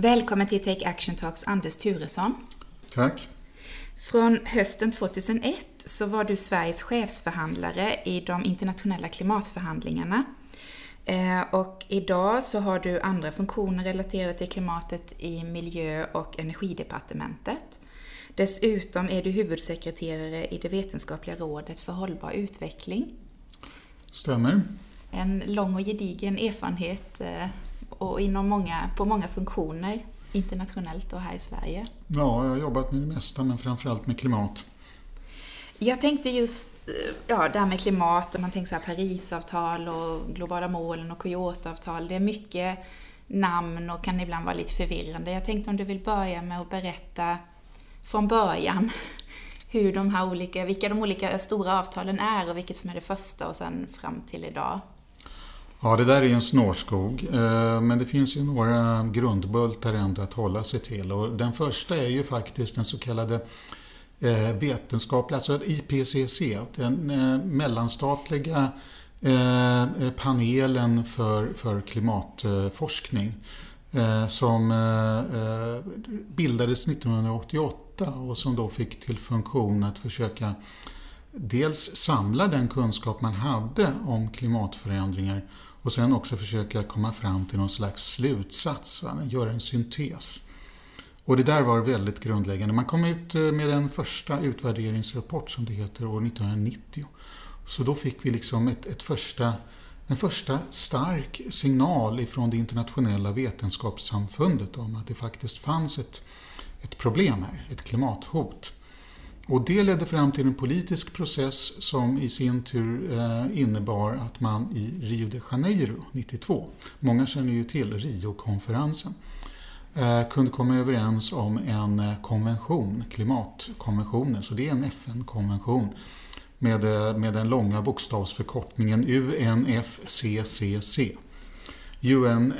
Välkommen till Take Action Talks Anders Turesson. Tack. Från hösten 2001 så var du Sveriges chefsförhandlare i de internationella klimatförhandlingarna. Eh, och idag så har du andra funktioner relaterade till klimatet i miljö och energidepartementet. Dessutom är du huvudsekreterare i det vetenskapliga rådet för hållbar utveckling. Stämmer. En lång och gedigen erfarenhet eh, och inom många, på många funktioner internationellt och här i Sverige. Ja, jag har jobbat med det mesta men framförallt med klimat. Jag tänkte just ja, det här med klimat och man tänker så här Parisavtal och globala målen och Kyotoavtal. Det är mycket namn och kan ibland vara lite förvirrande. Jag tänkte om du vill börja med att berätta från början hur de här olika, vilka de olika stora avtalen är och vilket som är det första och sen fram till idag. Ja, det där är en snårskog. Eh, men det finns ju några grundbultar ändå att hålla sig till. Och den första är ju faktiskt den så kallade eh, vetenskapliga, alltså IPCC, den eh, mellanstatliga panelen för, för klimatforskning som bildades 1988 och som då fick till funktion att försöka dels samla den kunskap man hade om klimatförändringar och sen också försöka komma fram till någon slags slutsats, va? göra en syntes. Och det där var väldigt grundläggande. Man kom ut eh, med en första utvärderingsrapport som det heter år 1990. Så då fick vi liksom ett, ett första, en första stark signal ifrån det internationella vetenskapssamfundet om att det faktiskt fanns ett, ett problem här, ett klimathot. Och det ledde fram till en politisk process som i sin tur eh, innebar att man i Rio de Janeiro 92, många känner ju till Rio-konferensen, eh, kunde komma överens om en eh, konvention, klimatkonventionen, så det är en FN-konvention med, med den långa bokstavsförkortningen UNFCCC. UN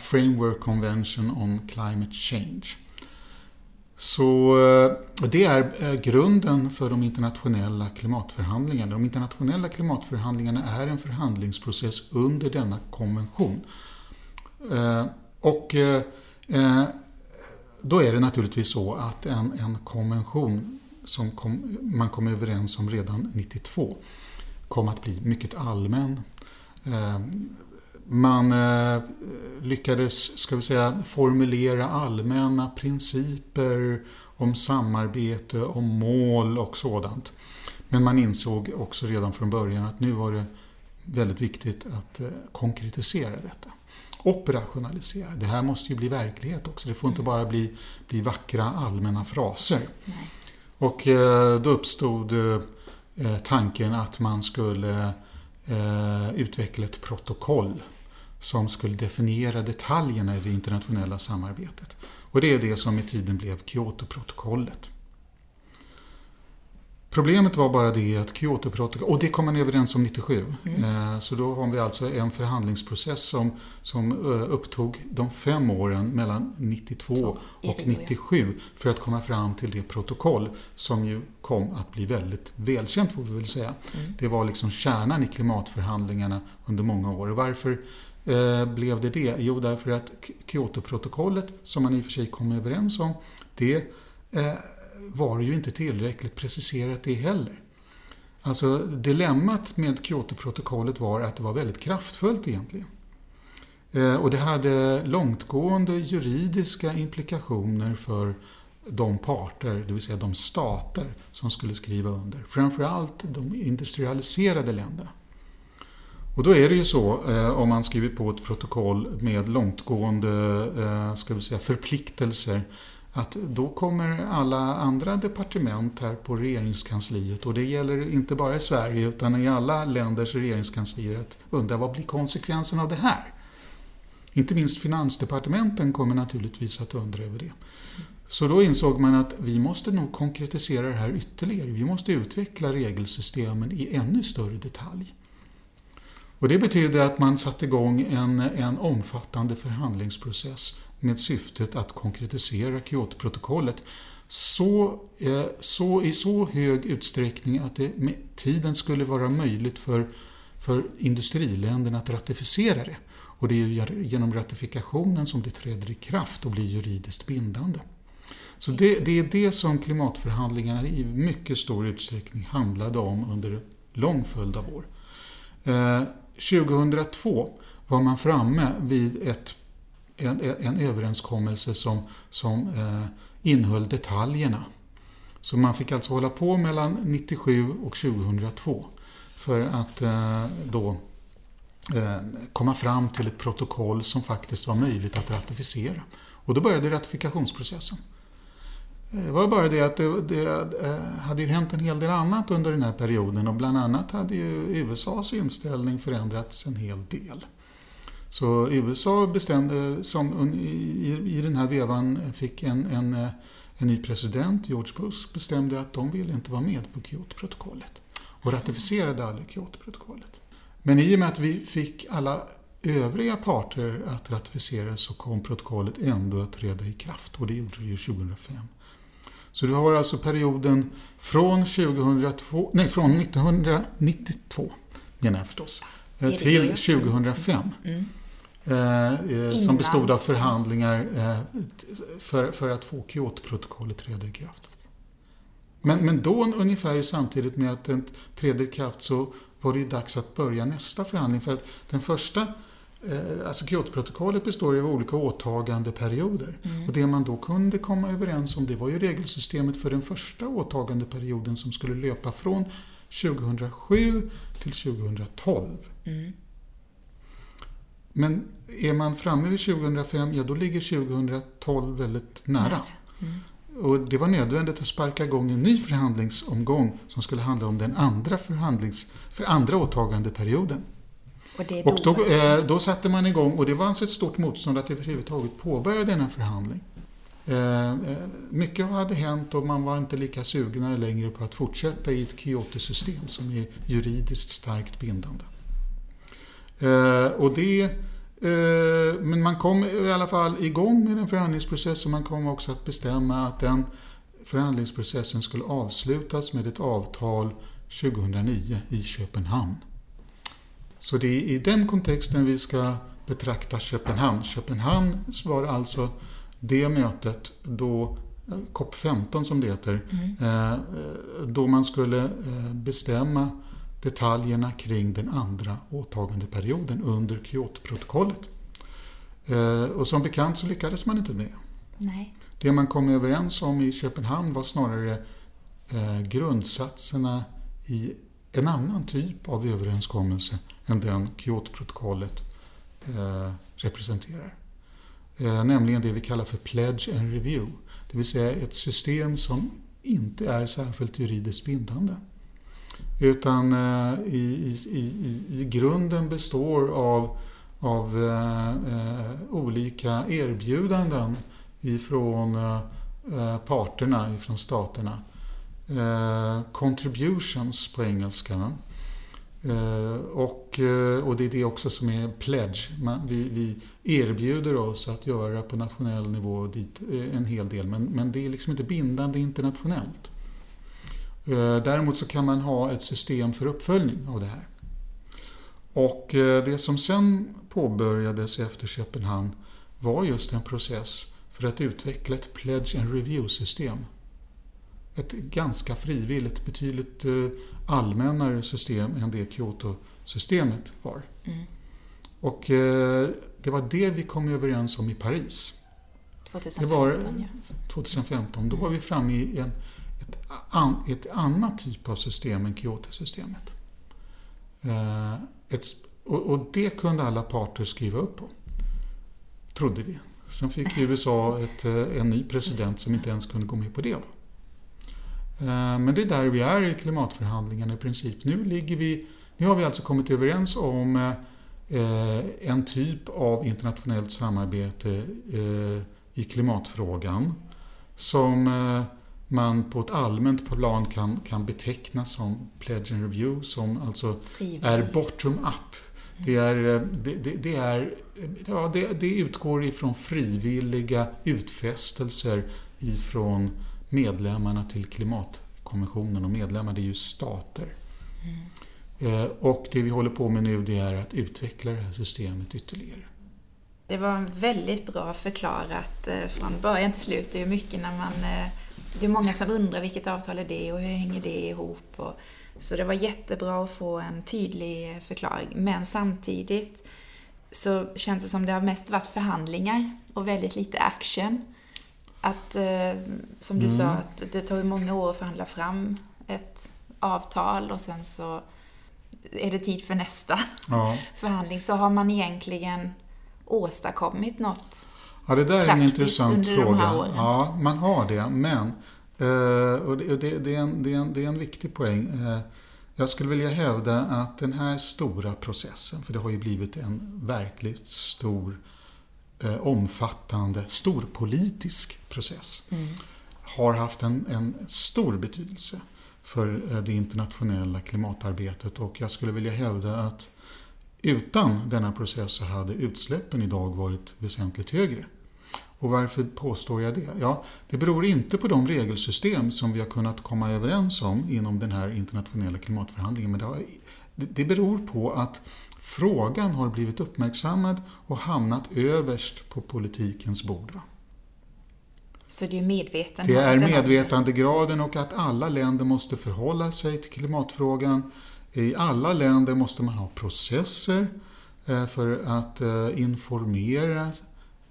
Framework Convention on Climate Change. Så eh, det är eh, grunden för de internationella klimatförhandlingarna. De internationella klimatförhandlingarna är en förhandlingsprocess under denna konvention. Eh, och då är det naturligtvis så att en, en konvention som kom, man kom överens om redan 92 kom att bli mycket allmän. Man eh, lyckades ska vi säga, formulera allmänna principer om samarbete, om mål och sådant. Men man insåg också redan från början att nu var det väldigt viktigt att eh, konkretisera detta. Operationalisera. Det här måste ju bli verklighet också. Det får inte bara bli, bli vackra allmänna fraser. Och eh, då uppstod eh, tanken att man skulle eh, utveckla ett protokoll som skulle definiera detaljerna i det internationella samarbetet. Och det är det som med tiden blev Kyotoprotokollet. Problemet var bara det att Kyotoprotokollet, och det kom man överens om 97. Mm. Eh, så då har vi alltså en förhandlingsprocess som, som eh, upptog de fem åren mellan 92 och 97 för att komma fram till det protokoll som ju kom att bli väldigt välkänt får vi väl säga. Mm. Det var liksom kärnan i klimatförhandlingarna under många år. Varför Eh, blev det det? Jo, därför att Kyotoprotokollet, som man i och för sig kom överens om, det eh, var ju inte tillräckligt preciserat det heller. Alltså dilemmat med Kyotoprotokollet var att det var väldigt kraftfullt egentligen. Eh, och det hade långtgående juridiska implikationer för de parter, det vill säga de stater som skulle skriva under. Framförallt de industrialiserade länderna. Och då är det ju så, eh, om man skrivit på ett protokoll med långtgående eh, ska vi säga, förpliktelser, att då kommer alla andra departement här på regeringskansliet, och det gäller inte bara i Sverige utan i alla länders regeringskanslier, att undra vad blir konsekvensen av det här? Inte minst finansdepartementen kommer naturligtvis att undra över det. Så då insåg man att vi måste nog konkretisera det här ytterligare. Vi måste utveckla regelsystemen i ännu större detalj. Och det betyder att man satte igång en, en omfattande förhandlingsprocess med syftet att konkretisera Kyotoprotokollet så, eh, så, i så hög utsträckning att det med tiden skulle vara möjligt för, för industriländerna att ratificera det. Och det är genom ratifikationen som det träder i kraft och blir juridiskt bindande. Så det, det, är det som klimatförhandlingarna i mycket stor utsträckning handlade om under en lång följd av år. Eh, 2002 var man framme vid ett, en, en överenskommelse som, som eh, innehöll detaljerna. Så man fick alltså hålla på mellan 97 och 2002 för att eh, då eh, komma fram till ett protokoll som faktiskt var möjligt att ratificera. Och då började ratifikationsprocessen. Det var bara det att det, det eh, hade ju hänt en hel del annat under den här perioden och bland annat hade ju USAs inställning förändrats en hel del. Så USA bestämde, som i, i den här vevan fick en, en, eh, en ny president, George Bush, bestämde att de ville inte vara med på Kyotoprotokollet och ratificerade aldrig Kyotoprotokollet. Men i och med att vi fick alla övriga parter att ratificera så kom protokollet ändå att träda i kraft och det gjorde det ju 2005. Så du har alltså perioden från, 2002, nej, från 1992, menar jag förstås, eh, till 2005. Mm. Eh, eh som bestod av förhandlingar eh, för, för att få Kyotoprotokollet träda i kraft. Men, men då ungefär samtidigt med att den trädde i kraft så var det dags att börja nästa förhandling. För att den första alltså Kyotoprotokollet består av olika åtagandeperioder. Mm. Och det man då kunde komma överens om det var ju regelsystemet för den första åtagandeperioden som skulle löpa från 2007 till 2012. Mm. Men är man framme vid 2005, ja då ligger 2012 väldigt nära. Mm. Och det var nödvändigt att sparka igång en ny förhandlingsomgång som skulle handla om den andra, förhandlings, för andra åtagandeperioden. Och, då... och då, eh, då, satte man igång, och det var alltså ett stort motstånd att överhuvudtaget påbörja denna förhandling. Eh, eh, mycket hade hänt och man var inte lika sugna längre på att fortsätta i ett Kyoto-system som är juridiskt starkt bindande. Eh, och det, eh, men man kom i alla fall igång med en förhandlingsprocess och man kom också att bestämma att den förhandlingsprocessen skulle avslutas med ett avtal 2009 i Köpenhamn. Så det är i den kontexten vi ska betrakta Köpenhamn. Köpenhamn var alltså det mötet då eh, COP15 som det heter, mm. Eh, då man skulle eh, bestämma detaljerna kring den andra åtagandeperioden under Kyotoprotokollet. Och som bekant så lyckades man inte med Nej. det. man kom överens om i Köpenhamn var snarare grundsatserna i en annan typ av överenskommelse än den Kyotoprotokollet eh, representerar. Eh, nämligen det vi kallar för Pledge and Review. Det vill säga ett system som inte är särskilt juridiskt bindande. Utan eh, i, i, i, i grunden består av, av eh, eh, olika erbjudanden ifrån eh, eh parterna, ifrån staterna. Eh, contributions på engelska. Eh, och, eh, och det är det också som är pledge. vi, vi, erbjuder oss att göra på nationell nivå dit, eh, en hel del men, men det är liksom inte bindande internationellt. Eh, däremot så kan man ha ett system för uppföljning av det här. Och eh, det som sen påbörjades efter Köpenhamn var just en process för att utveckla ett Pledge and Review-system ett ganska frivilligt, betydligt eh, allmännare system än det Kyoto-systemet var. Mm. Och eh, det var det vi kom överens om i Paris. 2015, det var, 2015. Då var vi framme i en, ett, an, ett annat typ av system än Kyoto-systemet. Eh, ett, och, och, det kunde alla parter skriva upp på, trodde vi. Sen fick USA ett, en ny president som inte ens kunde gå med på det. Eh, men det är där vi är i klimatförhandlingarna i princip. Nu, ligger vi, nu har vi alltså kommit överens om eh, en typ av internationellt samarbete eh, i klimatfrågan som man på ett allmänt plan kan, kan beteckna som Pledge and Review, som alltså är bottom-up. Det, är, det, det, det, är, ja, det, det utgår ifrån frivilliga utfästelser ifrån medlemmarna till klimatkonventionen och medlemmar det är ju stater. Mm. Eh, och det vi håller på med nu det är att utveckla det här systemet ytterligare. Det var väldigt bra förklarat eh, från början till slut. Det är mycket när man... Eh, det är många som undrar vilket avtal är det och hur hänger det ihop? Och, så det var jättebra att få en tydlig förklaring. Men samtidigt så känns det som det har mest varit förhandlingar och väldigt lite action. Att, eh, som du mm. sa, att det tar många år att förhandla fram ett avtal och sen så är det tid för nästa ja. förhandling. Så har man egentligen åstadkommit något Ja, det där är en intressant fråga. Ja, man har det, men eh, och det, det, det, är en, det, är en, det är en viktig poäng. Eh, jag skulle vilja hävda att den här stora processen, för det har ju blivit en verkligt stor, eh, omfattande, storpolitisk process, mm. har haft en, en stor betydelse för eh, det internationella klimatarbetet och jag skulle vilja hävda att utan denna process så hade utsläppen idag varit väsentligt högre. Och varför påstår jag det? Ja, det beror inte på de regelsystem som vi har kunnat komma överens om inom den här internationella klimatförhandlingen. Men det, har, det beror på att frågan har blivit uppmärksammad och hamnat överst på politikens bord. Så det är medveten Det är medvetandegraden och att alla länder måste förhålla sig till klimatfrågan. I alla länder måste man ha processer eh, för att eh, informera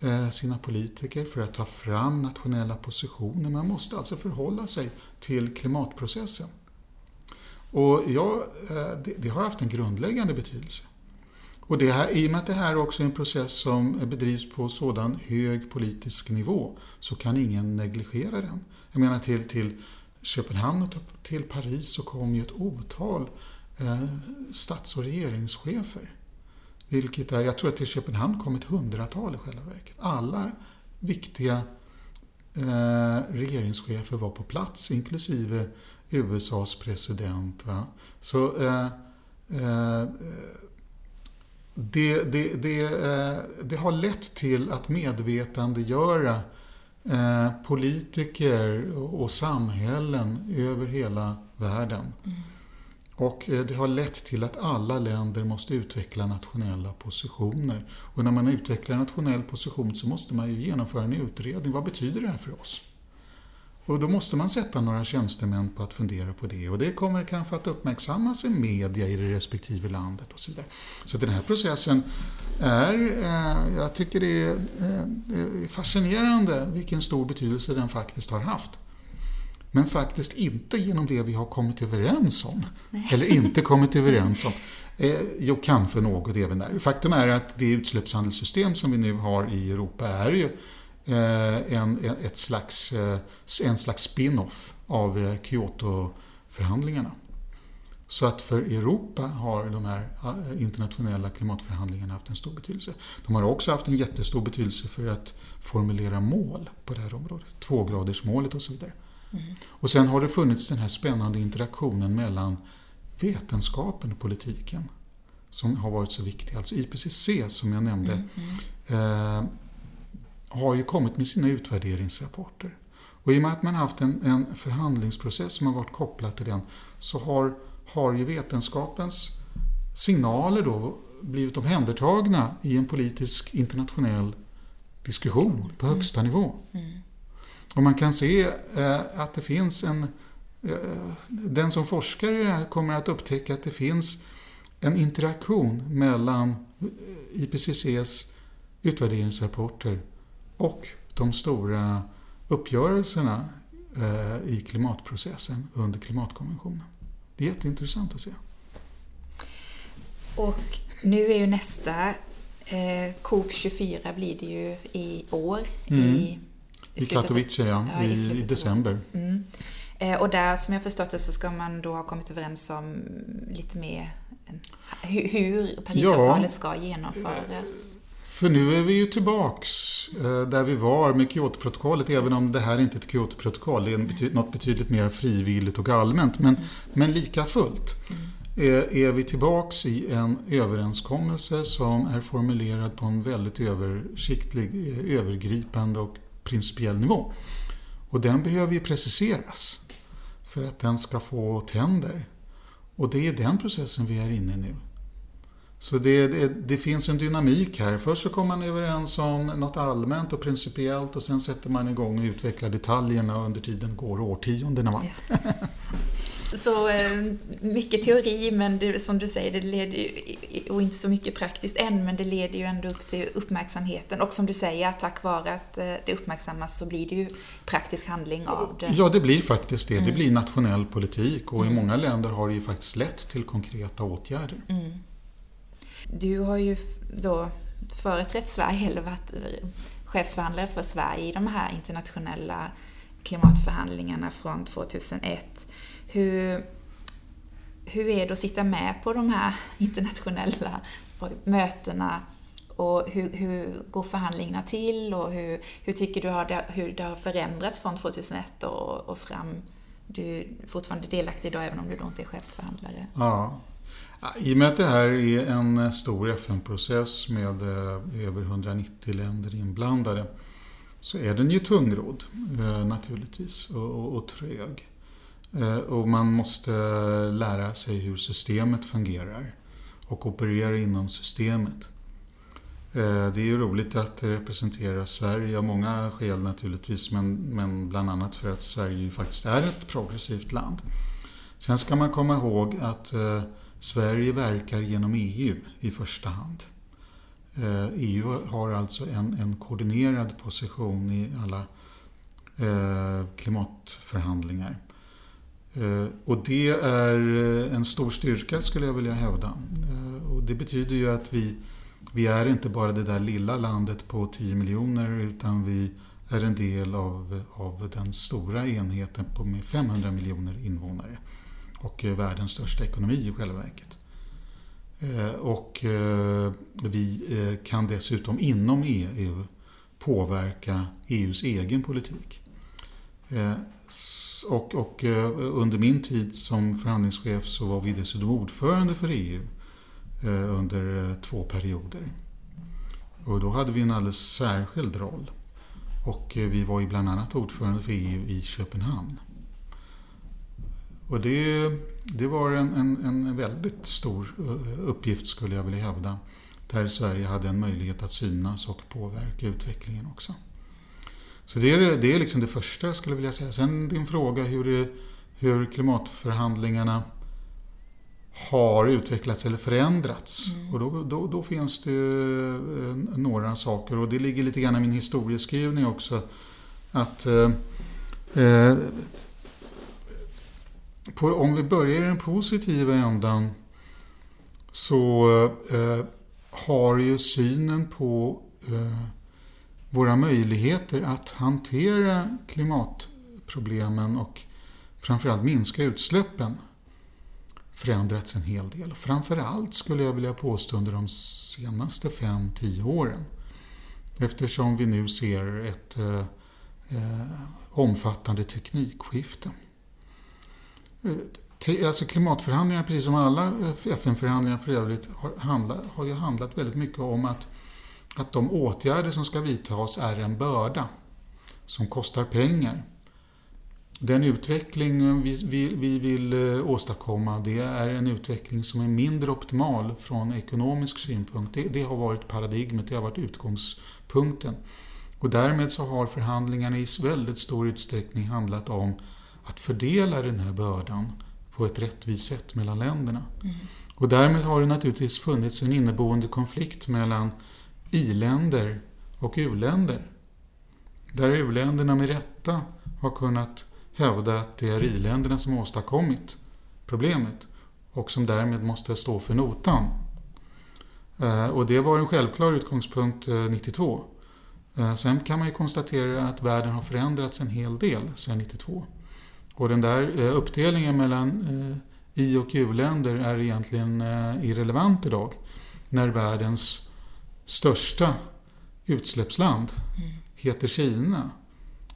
Eh, sina politiker för att ta fram nationella positioner. Man måste alltså förhålla sig till klimatprocessen. Och ja, det har haft en grundläggande betydelse. Och det här, I och med att det här också är en process som bedrivs på sådan hög politisk nivå så kan ingen negligera den. Jag menar till, till Köpenhamn och till Paris så kom ju ett otal eh, stats och regeringschefer vilket är, jag tror att till Köpenhamn kom ett hundratal i själva verket. Alla viktiga eh, regeringschefer var på plats, inklusive USAs president. Va? Så eh, eh, det, det, det, eh, det, har lett till att medvetandegöra eh, politiker och samhällen över hela världen. Mm. Och eh, det har lett till att alla länder måste utveckla nationella positioner. Och när man utvecklar en nationell position så måste man ju genomföra en utredning. Vad betyder det här för oss? Och då måste man sätta några tjänstemän på att fundera på det. Och det kommer kanske att uppmärksammas i media i det respektive landet och så vidare. Så den här processen är, eh, jag tycker det är eh, fascinerande vilken stor betydelse den faktiskt har haft. Men faktiskt inte genom det vi har kommit överens om. Nej. Eller inte kommit överens om. Eh, jo, kanske något även där. Faktum är att det utsläppshandelssystem som vi nu har i Europa är ju en, ett slags, eh, en slags spin-off av eh, Kyoto-förhandlingarna. Så att för Europa har de här eh, internationella klimatförhandlingarna haft en stor betydelse. De har också haft en jättestor betydelse för att formulera mål på det här området. Tvågradersmålet och så vidare. Och sen har det funnits den här spännande interaktionen mellan vetenskapen och politiken som har varit så viktig. Alltså IPCC som jag nämnde mm. eh, har ju kommit med sina utvärderingsrapporter. Och i och med att man haft en, en förhandlingsprocess som har varit kopplad till den så har, har ju vetenskapens signaler då blivit omhändertagna i en politisk internationell diskussion på högsta mm. nivå. Mm. Och man kan se eh, att det finns en... Eh, den som forskar i det här kommer att upptäcka att det finns en interaktion mellan eh, IPCCs utvärderingsrapporter och de stora uppgörelserna i klimatprocessen under klimatkonventionen. Det är jätteintressant att se. Och nu är ju nästa eh, COP 24 blir det ju i år mm. i i, Katowice, ja, ja i, i, december. Mm. Eh, och där, som jag förstått det, så ska man då ha kommit överens om lite mer hur Parisavtalet ja, ska genomföras. För nu är vi ju tillbaks eh, där vi var med Kyotoprotokollet, även om det här är inte är ett Kyotoprotokoll, det är något betydligt mer frivilligt och allmänt. Men, men lika fullt mm. är, är vi tillbaks i en överenskommelse som är formulerad på en väldigt översiktlig, eh, övergripande och principiell nivå. Och den behöver ju preciseras för att den ska få tänder. Och det är den processen vi är inne i nu. Så det, det, det, finns en dynamik här. Först så kommer man överens om något allmänt och principiellt och sen sätter man igång och utvecklar detaljerna och under tiden går årtiondena. Ja. Så eh, mycket teori, men det, som du säger, det leder och inte så mycket praktiskt än, men det leder ju ändå upp till uppmärksamheten. Och som du säger, tack vare att eh, det uppmärksammas så blir det ju praktisk handling av det. Ja, det blir faktiskt det. Mm. Det blir nationell politik och mm. i många länder har det ju faktiskt lett till konkreta åtgärder. Mm. Du har ju då företrätt Sverige, eller varit chefsförhandlare för Sverige i de här internationella klimatförhandlingarna från 2001. Hur, hur är det att sitta med på de här internationella mötena och hur, hur går förhandlingarna till och hur, hur tycker du har det, hur det har förändrats från 2001 och, och fram? Du är fortfarande delaktig idag även om du då inte är chefsförhandlare. Ja, i och med att det här är en stor FN-process med eh, över 190 länder inblandade så är den ju tungrodd eh, naturligtvis och, och, och trög. Eh, och man måste lära sig hur systemet fungerar och operera inom systemet. Det är ju roligt att representera Sverige av många skäl naturligtvis men, men bland annat för att Sverige ju faktiskt är ett progressivt land. Sen ska man komma ihåg att Sverige verkar genom EU i första hand. Eh, EU har alltså en, en koordinerad position i alla eh, klimatförhandlingar. Eh, och det är en stor styrka skulle jag vilja hävda. Och det betyder ju att vi, vi är inte bara det där lilla landet på 10 miljoner utan vi är en del av, av den stora enheten på med 500 miljoner invånare och eh, världens största ekonomi i själva verket. Eh, och eh, vi kan dessutom inom EU påverka EUs egen politik. Och, och, under min tid som förhandlingschef så var vi dessutom ordförande för EU under två perioder. Och då hade vi en alldeles särskild roll. Och vi var ju bland annat ordförande för EU i Köpenhamn. Och det, det var en, en, en, väldigt stor eh, uppgift skulle jag vilja hävda. Där Sverige hade en möjlighet att synas och påverka utvecklingen också. Så det är, det är liksom det första jag skulle vilja säga. Sen din fråga hur, hur klimatförhandlingarna har utvecklats eller förändrats. Mm. Och då, då, då, finns det eh, några saker och det ligger lite grann i min historieskrivning också. Att eh, eh på, om vi börjar i den positiva ändan så eh, har ju synen på eh, våra möjligheter att hantera klimatproblemen och framförallt minska utsläppen förändrats en hel del. Framförallt skulle jag vilja påstå under de senaste 5-10 åren. Eftersom vi nu ser ett eh, eh omfattande teknikskifte. Alltså klimatförhandlingar, precis som alla eh, FN-förhandlingar för övrigt, har, handla, har ju handlat väldigt mycket om att, att de åtgärder som ska vidtas är en börda som kostar pengar. Den utveckling vi, vi, vi vill eh, åstadkomma det är en utveckling som är mindre optimal från ekonomisk synpunkt. Det, det har varit paradigmet, det har varit utgångspunkten. Och därmed så har förhandlingarna i väldigt stor utsträckning handlat om att fördela den här bördan på ett rättvist sätt mellan länderna. Mm. Och därmed har det naturligtvis funnits en inneboende konflikt mellan i-länder och u-länder. Där u-länderna med rätta har kunnat hävda att det är i-länderna som åstadkommit problemet och som därmed måste stå för notan. Eh, och det var en självklar utgångspunkt 92. Eh, eh, sen kan man ju konstatera att världen har förändrats en hel del sedan 92. Och den där eh, uppdelningen mellan eh, i och u-länder är egentligen eh, irrelevant idag. När världens största utsläppsland mm. heter Kina.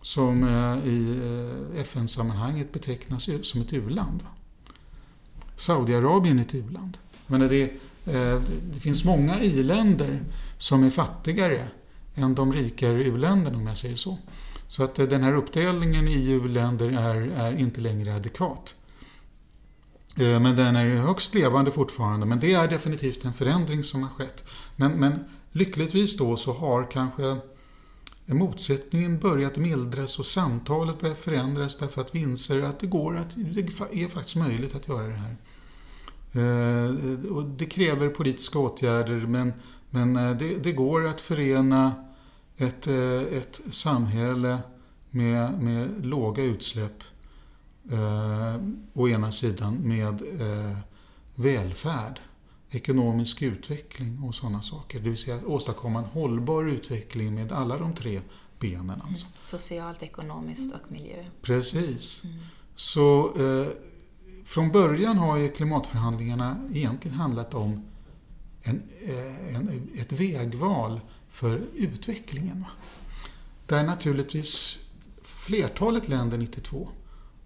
Som i FN-sammanhanget betecknas som ett u-land. Saudiarabien är ett u-land. Men det, det finns många i-länder som är fattigare än de rikare u-länderna om jag säger så. Så att eh, den här uppdelningen i EU-länder är, är inte längre adekvat. Eh, men den är högst levande fortfarande. Men det är definitivt en förändring som har skett. Men, men lyckligtvis då så har kanske eh, motsättningen börjat mildras och samtalet börjat förändras därför att vi inser att det går att, det är faktiskt möjligt att göra det här. Och det kräver politiska åtgärder men, men det, det går att förena ett, ett samhälle med, med låga utsläpp eh, å ena sidan med eh, välfärd, ekonomisk utveckling och sådana saker. Det vill säga åstadkomma en hållbar utveckling med alla de tre benen. Alltså. Mm. Socialt, ekonomiskt och miljö. Precis. Mm. Så eh, från början har ju klimatförhandlingarna egentligen handlat om en, eh, en, ett vägval för utvecklingen. Där naturligtvis flertalet länder 92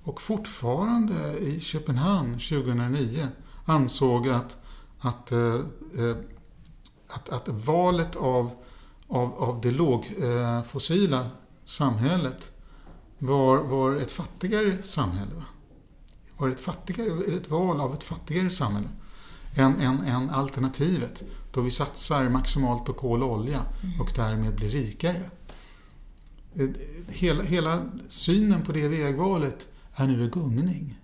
och fortfarande i Köpenhamn 2009 ansåg att, att, eh, eh, att, att valet av, av, av det lågfossila eh, samhället var, var ett fattigare samhälle. Va? Var ett, fattigare, ett val av ett fattigare samhälle än, än, än alternativet då vi satsar maximalt på kol och olja och därmed blir rikare. Hela, hela synen på det vägvalet är nu i gungning.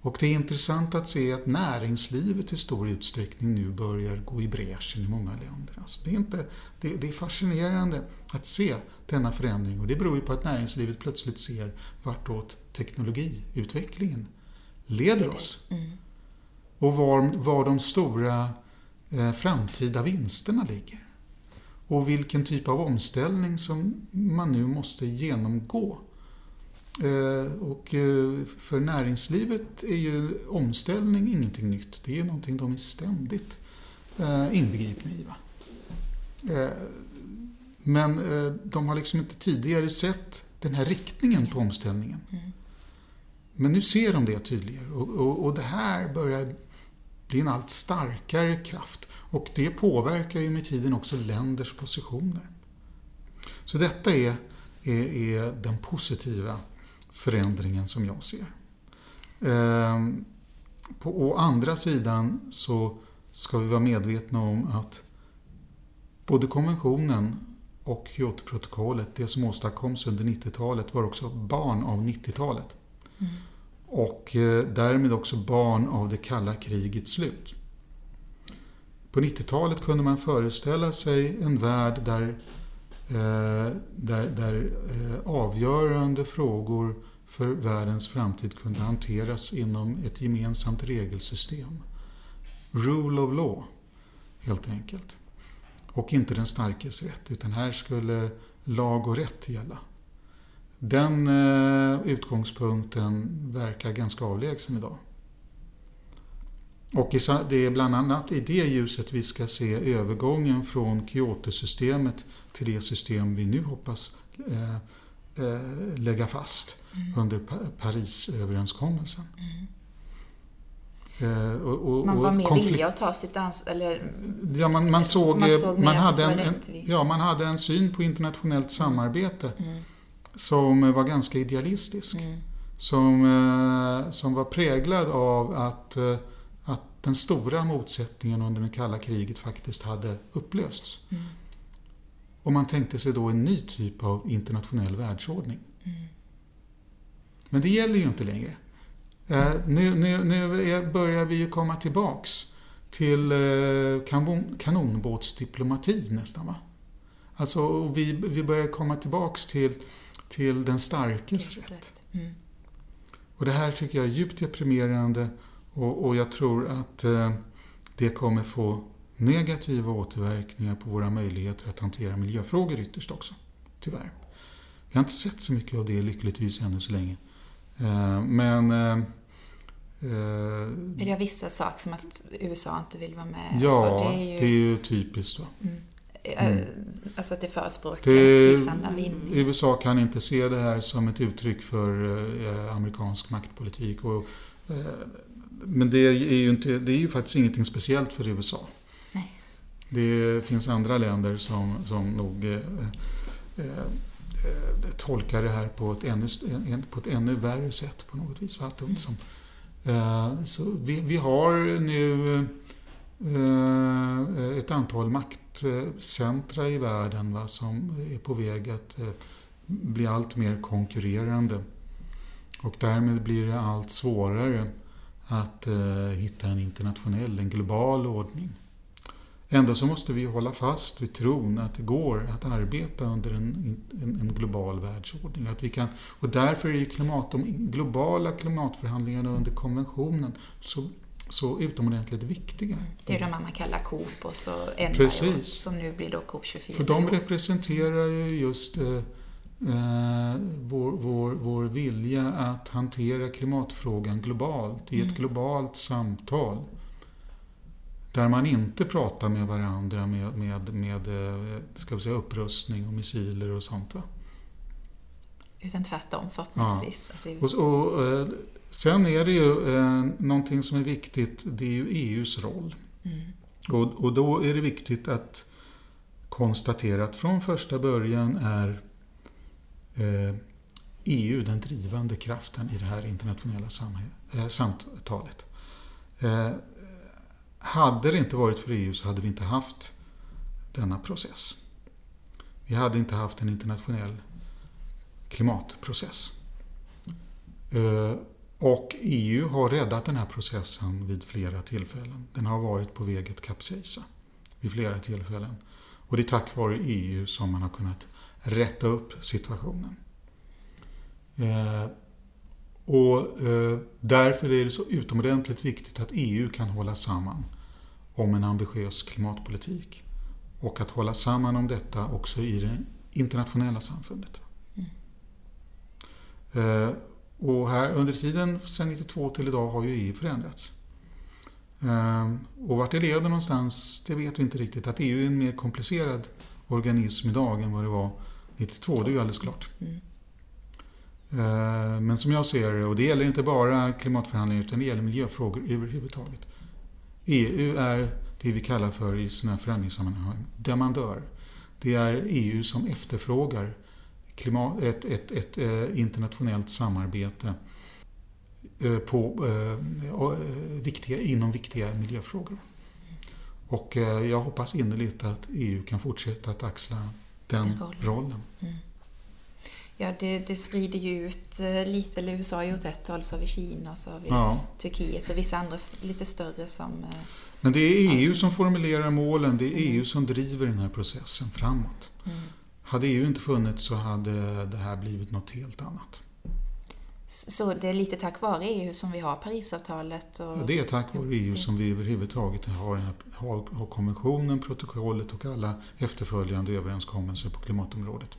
Och det är intressant att se att näringslivet i stor utsträckning nu börjar gå i bräschen i många länder. Alltså det, är inte, det, det, är fascinerande att se denna förändring och det beror ju på att näringslivet plötsligt ser vartåt teknologiutvecklingen leder oss. Mm. Och var, var de stora eh, framtida vinsterna ligger. Och vilken typ av omställning som man nu måste genomgå Eh, och eh, för näringslivet är ju omställning ingenting nytt. Det är ju någonting de är ständigt eh, inbegripna i. Men de har liksom inte tidigare sett den här riktningen på omställningen. Mm. Men nu ser de det tydligare och, och, och, det här börjar blir en allt starkare kraft. Och det påverkar ju med tiden också länders positioner. Så detta är, är, är den positiva förändringen som jag ser. Ehm, på å andra sidan så ska vi vara medvetna om att både konventionen och Kyotoprotokollet, det som åstadkoms under 90-talet, var också barn av 90-talet. Mm. Och eh, därmed också barn av det kalla krigets slut. På 90-talet kunde man föreställa sig en värld där eh, där, där eh, avgörande frågor för världens framtid kunde hanteras inom ett gemensamt regelsystem. Rule of law, helt enkelt. Och inte den starkes rätt, utan här skulle lag och rätt gälla. Den eh, utgångspunkten verkar ganska avlägsen idag. Och det är bland annat i det ljuset vi ska se övergången från Kyotosystemet till det system vi nu hoppas eh, eh, lägga fast mm. under Parisöverenskommelsen. Mm. Och, och, man var mer villig att ta sitt ansvar? ja, man, man såg, man, såg man hade en, en, ja, man hade en syn på internationellt samarbete mm. Som var ganska idealistisk. Mm. Som, eh, som var präglad av att eh, den stora motsättningen under det kalla kriget faktiskt hade upplösts. Mm. Och man tänkte sig då en ny typ av internationell världsordning. Mm. Men det gäller ju inte längre. Eh, nu, nu, nu börjar vi ju komma tillbaks till eh, kanon, kanonbåtsdiplomati nästan. Va? Alltså, vi, vi börjar komma tillbaks till, till den starkes rätt. Mm. Och det här tycker jag är djupt deprimerande och, och jag tror att eh, det kommer få negativa återverkningar på våra möjligheter att hantera miljöfrågor ytterst också. Tyvärr. Vi har inte sett så mycket av det lyckligtvis ännu så länge. Eh, men... Eh, är det vissa saker som att USA inte vill vara med? Ja, det är, ju... det är ju typiskt. Va? Mm. Mm. Alltså att det förespråkar krigsanda vinning. USA kan inte se det här som ett uttryck för amerikansk maktpolitik. Och, men det är, ju inte, det är ju faktiskt ingenting speciellt för USA. Nej. Det finns andra länder som, som nog eh, eh, eh tolkar det här på ett, ännu, på ett ännu värre sätt på något vis. För att som, Så vi, vi har nu Eh, ett antal maktcentra i världen va, som är på väg att eh, bli allt mer konkurrerande. Och därmed blir det allt svårare att eh, hitta en internationell, en global ordning. Ändå så måste vi hålla fast vid tron att det går att arbeta under en, en, en global världsordning. Att vi kan, och därför är ju klimat, de globala klimatförhandlingarna under konventionen så, så utomordentligt viktiga. Det är de man kallar COP och så NIO Precis. som nu blir då COP 24. För de representerar ju just eh, eh, vår, vår, vår vilja att hantera klimatfrågan globalt, i ett mm. globalt samtal. Där man inte pratar med varandra med, med, med eh, ska vi säga, upprustning och missiler och sånt. Va? Utan tvärtom förhoppningsvis. Ja. Och, och, eh, sen är det ju eh, någonting som är viktigt, det är ju EUs roll. Mm. Och, och då är det viktigt att konstatera att från första början är eh, EU den drivande kraften i det här internationella samhäll, samtalet. Eh, hade det inte varit för EU så hade vi inte haft denna process. Vi hade inte haft en internationell klimatprocess. Eh, och EU har räddat den här processen vid flera tillfällen. Den har varit på väg att kapsejsa vid flera tillfällen. Och det är tack vare EU som man har kunnat rätta upp situationen. Eh, och eh, därför är det så utomordentligt viktigt att EU kan hålla samman om en ambitiös klimatpolitik. Och att hålla samman om detta också i det internationella samfundet. Mm. Eh, och här under tiden sedan 92 till idag har ju EU förändrats. Eh, och vart det leder någonstans, det vet vi inte riktigt. Att EU är en mer komplicerad organism idag än vad det var 92, det är ju alldeles klart. Mm. Eh, men som jag ser det, och det gäller inte bara klimatförhandlingar utan det gäller miljöfrågor överhuvudtaget. EU är det vi kallar för i sådana här förändringssammanhang demandör. Det är EU som efterfrågar klimat, ett, ett, ett, eh, internationellt samarbete eh, på, eh, viktiga, inom viktiga miljöfrågor. Och jag hoppas innerligt att EU kan fortsätta att axla den, den rollen. rollen. Mm. Ja, det, det sprider ju ut lite, eller USA har gjort ett håll, så har vi Kina, så har vi ja. Turkiet och vissa andra lite större som... Men det är EU som formulerar målen, det är EU som driver den här processen framåt. Mm. Hade EU inte funnits så hade det här blivit något helt annat. Så det är lite tack vare EU som vi har Parisavtalet? Och... Ja, det är tack vare EU som vi överhuvudtaget har, har, har konventionen, protokollet och alla efterföljande överenskommelser på klimatområdet.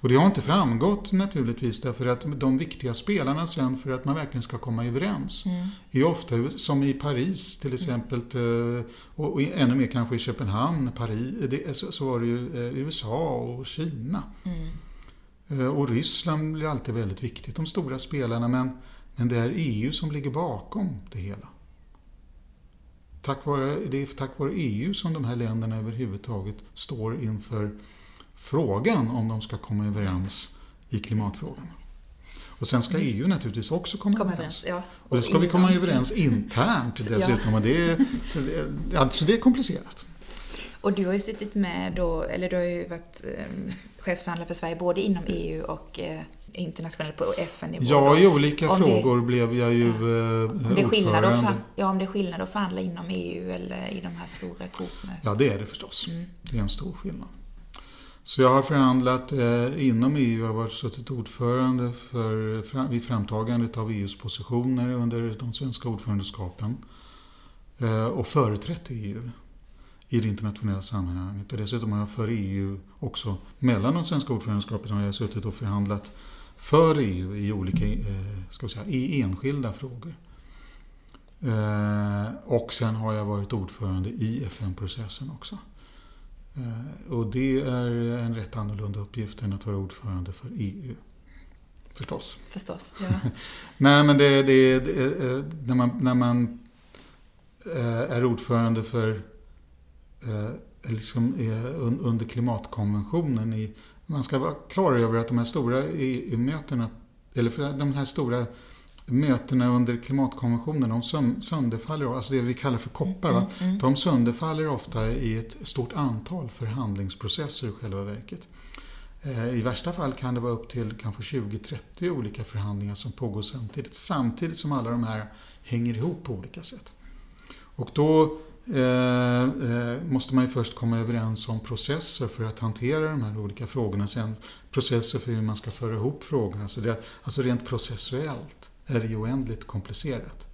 Och det har inte framgått naturligtvis därför att de viktiga spelarna sen för att man verkligen ska komma överens mm. är ofta som i Paris till exempel mm. och ännu mer kanske i Köpenhamn, Paris, så var det ju eh, USA och Kina. Mm. Eh, och Ryssland blir alltid väldigt viktigt, de stora spelarna, men, men det är EU som ligger bakom det hela. Tack vare, det är tack vare EU som de här länderna överhuvudtaget står inför frågan om de ska komma överens i klimatfrågan. Och sen ska EU naturligtvis också komma, komma överens. ja. Och då ska vi komma överens internt dessutom. Och det, är, så det, alltså det är komplicerat. Och du har ju suttit med då, eller du har ju varit eh, chefsförhandlare för Sverige både inom EU och eh, internationellt på FN-nivå. Ja, i olika om frågor det, blev jag ju eh, om det ordförande. ja, om det är skillnad att förhandla inom EU eller i de här stora COP-mötena. Ja, det är det förstås. Mm. Det är en stor skillnad. Så jag har förhandlat eh, inom EU, jag har varit suttit ordförande för, fram, vid framtagandet av EUs positioner under de svenska ordförandeskapen eh, och företrätt EU i det internationella sammanhanget. Och dessutom har jag för EU också, mellan de svenska ordförandeskapen, har jag suttit och förhandlat för EU i olika, eh, ska vi säga, i enskilda frågor. Eh, och sen har jag varit ordförande i FN-processen också. Eh, och det är en rätt annorlunda uppgift än att vara ordförande för EU. Förstås. Förstås, ja. Nej, men det, det, det, när man, när man är ordförande för liksom under klimatkonventionen. I, man ska vara klar över att de här stora EU-mötena, eller för de här stora mötena under klimatkonventionen, de sönderfaller, alltså det vi kallar för koppar, mm, mm. de sönderfaller ofta i ett stort antal förhandlingsprocesser i själva verket. Eh, I värsta fall kan det vara upp till kanske 20-30 olika förhandlingar som pågår samtidigt, samtidigt som alla de här hänger ihop på olika sätt. Och då Eh, eh, måste man ju först komma överens om processer för att hantera de här olika frågorna. Sen processer för hur man ska föra ihop frågorna. Så det, alltså rent processuellt är det ju oändligt komplicerat.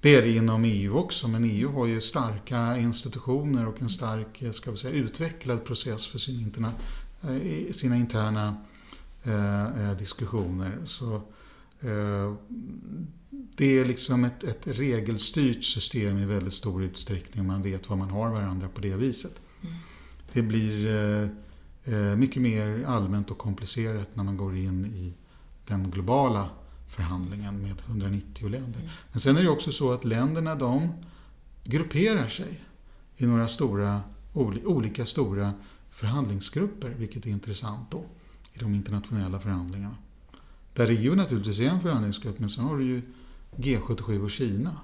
Det är det inom EU också, men EU har ju starka institutioner och en stark, eh, ska vi säga, utvecklad process för sin interna, sina interna eh, diskussioner. Så, eh, det är liksom ett, ett regelstyrt system i väldigt stor utsträckning. Man vet vad man har varandra på det viset. Mm. Det blir eh, eh, mycket mer allmänt och komplicerat när man går in i den globala förhandlingen med 190 länder. Mm. Men sen är det också så att länderna de grupperar sig i några stora, olika stora förhandlingsgrupper, vilket är intressant då i de internationella förhandlingarna. Där EU naturligtvis är en förhandlingsgrupp, men sen har du ju G77 och Kina.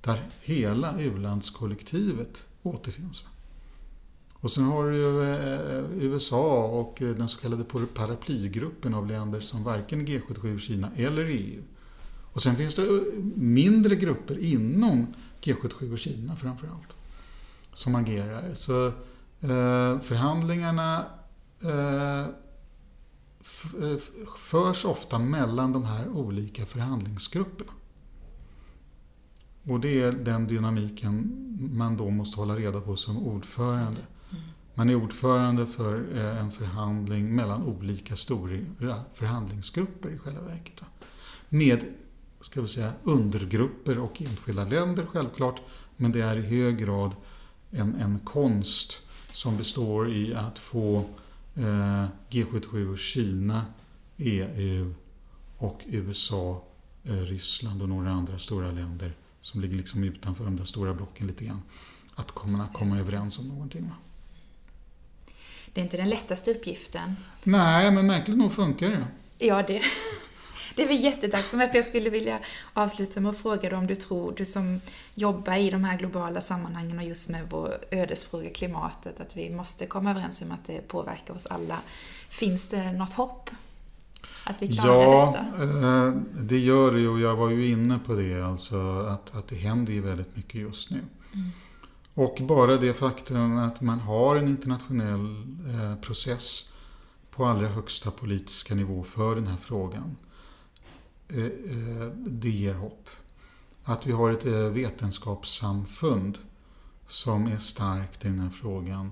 Där hela u-landskollektivet återfinns. Och sen har du ju eh, USA och eh, den så kallade paraplygruppen av länder som varken G77 Kina eller EU. Och sen finns det eh, mindre grupper inom G77 och Kina framförallt som agerar. Så eh, förhandlingarna eh, förs ofta mellan de här olika förhandlingsgrupperna. Och det är den dynamiken man då måste hålla reda på som ordförande. Man är ordförande för eh, en förhandling mellan olika stora förhandlingsgrupper i själva verket. Med ska vi säga, undergrupper och enskilda länder självklart. Men det är i hög grad en, en konst som består i att få eh, G77 och Kina, EU och USA, eh, Ryssland och några andra stora länder som ligger liksom utanför de där stora blocken lite grann. Att komma, komma överens om någonting. Det är inte den lättaste uppgiften. Nej, men märkligt nog funkar det. Ja, det, det är vi jättetacksamma för. Jag skulle vilja avsluta med att fråga dig om du tror, du som jobbar i de här globala sammanhangen och just med vår ödesfråga klimatet, att vi måste komma överens om att det påverkar oss alla. Finns det något hopp? Att vi klarar ja, detta? Eh, det gör det ju och jag var ju inne på det, alltså att, att det händer ju väldigt mycket just nu. Mm. Och bara det faktum att man har en internationell eh, process på allra högsta politiska nivå för den här frågan. Eh, eh, det ger hopp. Att vi har ett vetenskapssamfund som är starkt i den här frågan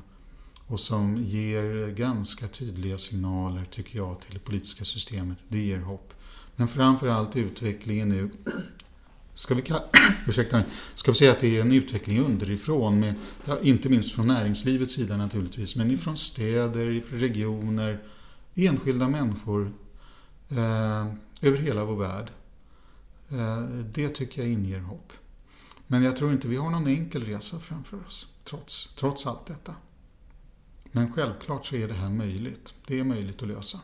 och som ger ganska tydliga signaler, tycker jag, till det politiska systemet. Det ger hopp. Men framförallt utvecklingen nu Ska vi, ursäkta, ska vi säga att det är en utveckling underifrån, med, ja, inte minst från näringslivets sida naturligtvis, men ifrån städer, regioner, enskilda människor eh, över hela vår värld. Eh, det tycker jag inger hopp. Men jag tror inte vi har någon enkel resa framför oss, trots, trots allt detta. Men självklart så är det här möjligt. Det är möjligt att lösa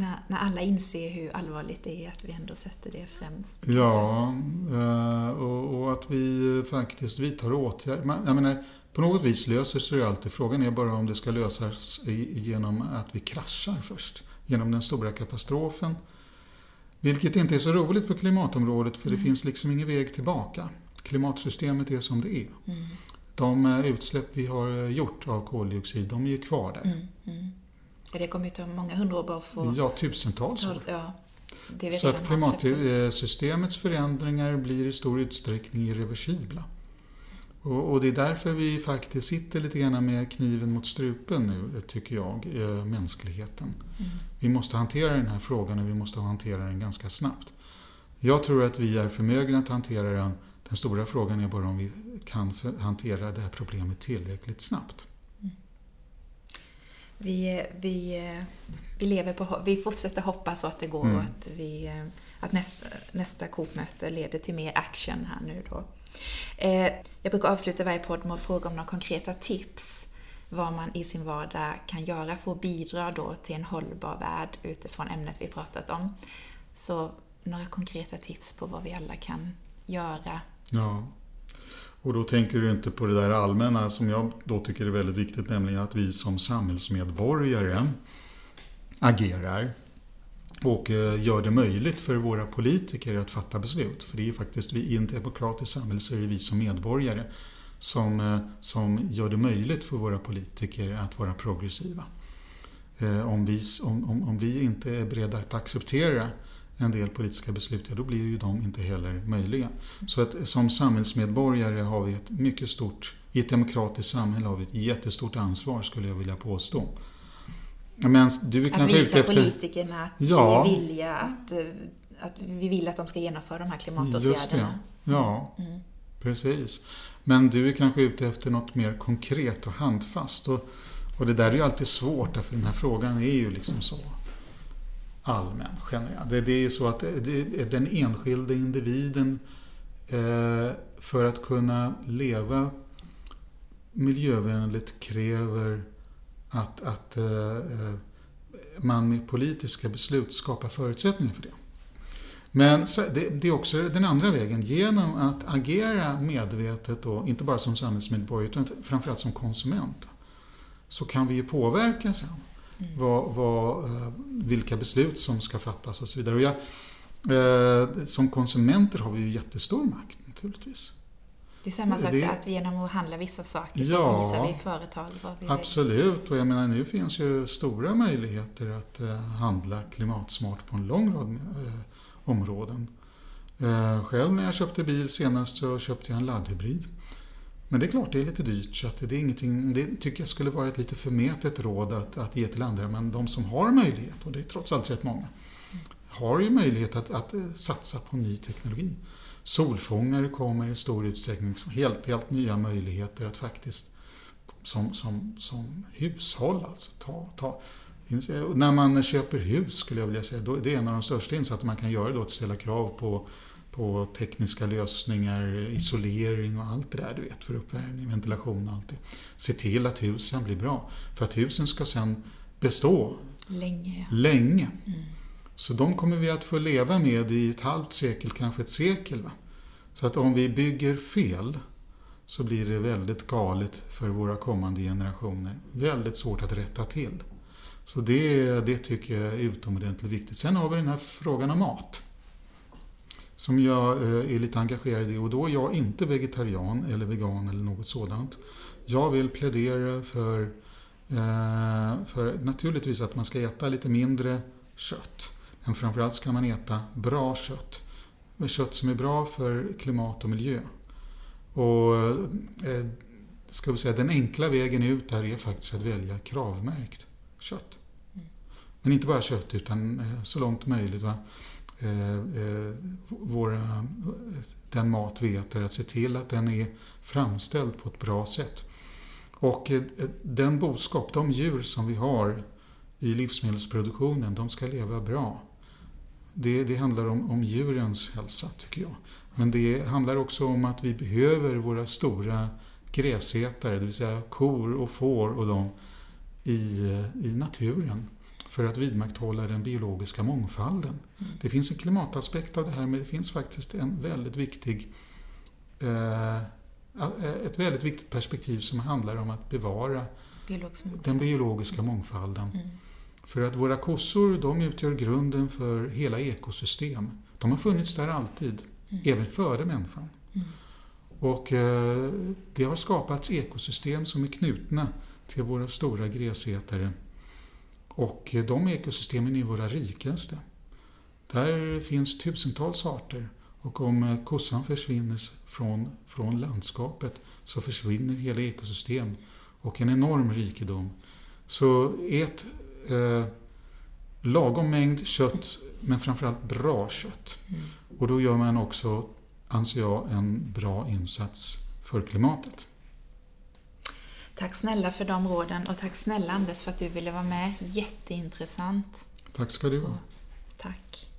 när, när alla inser hur allvarligt det är att vi ändå sätter det främst. Ja, eh, och, och att vi faktiskt vidtar åtgärder. Jag menar, på något vis löser sig alltid. Frågan är bara om det ska lösas genom att vi kraschar först. Genom den stora katastrofen. Vilket inte är så roligt på klimatområdet för det mm. finns liksom ingen väg tillbaka. Klimatsystemet är som det är. Mm. De eh, utsläpp vi har gjort av koldioxid, de är ju kvar där. Mm. mm. Det kommer ju ta många hundra år bara få... Ja, tusentals år. Ja, Så att klimatsystemets förändringar blir i stor utsträckning irreversibla. Och, och, det är därför vi faktiskt sitter lite grann med kniven mot strupen nu, tycker jag, eh, mänskligheten. Mm. Vi måste hantera den här frågan och vi måste hantera den ganska snabbt. Jag tror att vi är förmögna att hantera den. Den stora frågan är bara om vi kan hantera det här problemet tillräckligt snabbt vi, vi, vi, lever på, vi fortsätter hoppas att det går mm. och att, vi, att nästa, nästa COP-möte leder till mer action här nu då. Eh, jag brukar avsluta varje podd med att fråga om några konkreta tips vad man i sin vardag kan göra för att bidra då till en hållbar värld utifrån ämnet vi pratat om. Så några konkreta tips på vad vi alla kan göra. Ja. Och då tänker du inte på det där allmänna som jag då tycker är väldigt viktigt, nämligen att vi som samhällsmedborgare agerar och eh, gör det möjligt för våra politiker att fatta beslut. För det är faktiskt vi, i ett demokratiskt samhälle så är det vi som medborgare som, eh, som gör det möjligt för våra politiker att vara progressiva. Eh, om vi, om, om, om vi inte är beredda att acceptera en del politiska beslut, ja, då blir ju de inte heller möjliga. Så att som samhällsmedborgare har vi ett mycket stort, i ett demokratiskt samhälle har vi ett jättestort ansvar skulle jag vilja påstå. Men du är att visa efter... politikerna att ja. vi är villiga att, eh, att vi vill att de ska genomföra de här klimatåtgärderna. Just det. Ja, mm. mm. precis. Men du är kanske ute efter något mer konkret och handfast. Och, och det där är ju alltid svårt, därför den här frågan är ju liksom så allmän, generell. Det, det är ju så att det, den enskilde individen eh, för att kunna leva miljövänligt kräver att, att eh, eh man med politiska beslut skapar förutsättningar för det. Men det, är också den andra vägen. Genom att agera medvetet, då, inte bara som samhällsmedborgare utan framförallt som konsument, så kan vi ju påverka sen mm vad, vad, eh, vilka beslut som ska fattas och så vidare. Och jag, som konsumenter har vi ju jättestor makt naturligtvis. Det är samma sak det, att genom att handla vissa saker så ja, visar vi företag vad vi Absolut, och jag menar nu finns ju stora möjligheter att eh, handla klimatsmart på en lång rad eh, områden. Eh, själv när jag köpte bil senast så köpte jag en laddhybrid. Men det är klart, det är lite dyrt så att det, är ingenting, det tycker jag skulle vara ett lite förmätet råd att, att ge till andra. Men de som har möjlighet, och det är trots allt rätt många, har ju möjlighet att, att eh, satsa på ny teknologi solfångare kommer i stor utsträckning. Helt, helt nya möjligheter att faktiskt som, som, som hushåll alltså ta, ta när man köper hus skulle jag vilja säga, då, det är en av de största insatser man kan göra då att ställa krav på, på tekniska lösningar, isolering och allt det där du vet för uppvärmning, ventilation och allt det. Se till att husen blir bra. För att husen ska sen bestå länge. länge. Mm. Så de kommer vi att få leva med i ett halvt sekel, kanske ett sekel. Va? Så att om vi bygger fel så blir det väldigt galet för våra kommande generationer. Väldigt svårt att rätta till. Så det, det tycker jag är utomordentligt viktigt. Sen har vi den här frågan om mat. Som jag eh, är lite engagerad i och då är jag inte vegetarian eller vegan eller något sådant. Jag vill plädera för, eh, för naturligtvis att man ska äta lite mindre kött. Men framförallt ska man äta bra kött. Kött som är bra för klimat och miljö. Och eh, ska vi säga, den enkla vägen ut där är faktiskt att välja kravmärkt kött. Men inte bara kött utan så långt möjligt va? Eh, eh, våra, den mat vi äter, att se till att den är framställd på ett bra sätt. Och eh, den boskap, de djur som vi har i livsmedelsproduktionen, de ska leva bra det, det handlar om, om djurens hälsa, tycker jag. Men det handlar också om att vi behöver våra stora gräsätare, det vill säga kor och får och de, i, eh, i naturen för att vidmakthålla den biologiska mångfalden. Mm. Det finns en klimataspekt av det här, men det finns faktiskt en väldigt viktig, eh, ett väldigt viktigt perspektiv som handlar om att bevara Biologisk den biologiska mångfalden. Mm. För att våra kossor de utgör grunden för hela ekosystem. De har funnits där alltid, mm. även före människan. Mm. Och eh, det har skapats ekosystem som är knutna till våra stora gräsätare. Och de ekosystemen är våra rikaste. Där finns tusentals arter och om kossan försvinner från, från landskapet så försvinner hela ekosystem och en enorm rikedom. Så ät eh, lagom mängd kött, men framförallt bra kött. Mm. Och då gör man också, anser jag, en bra insats för klimatet. Tack snälla för de råden och tack snälla Anders för att du ville vara med. Jätteintressant. Tack ska du ha. Tack.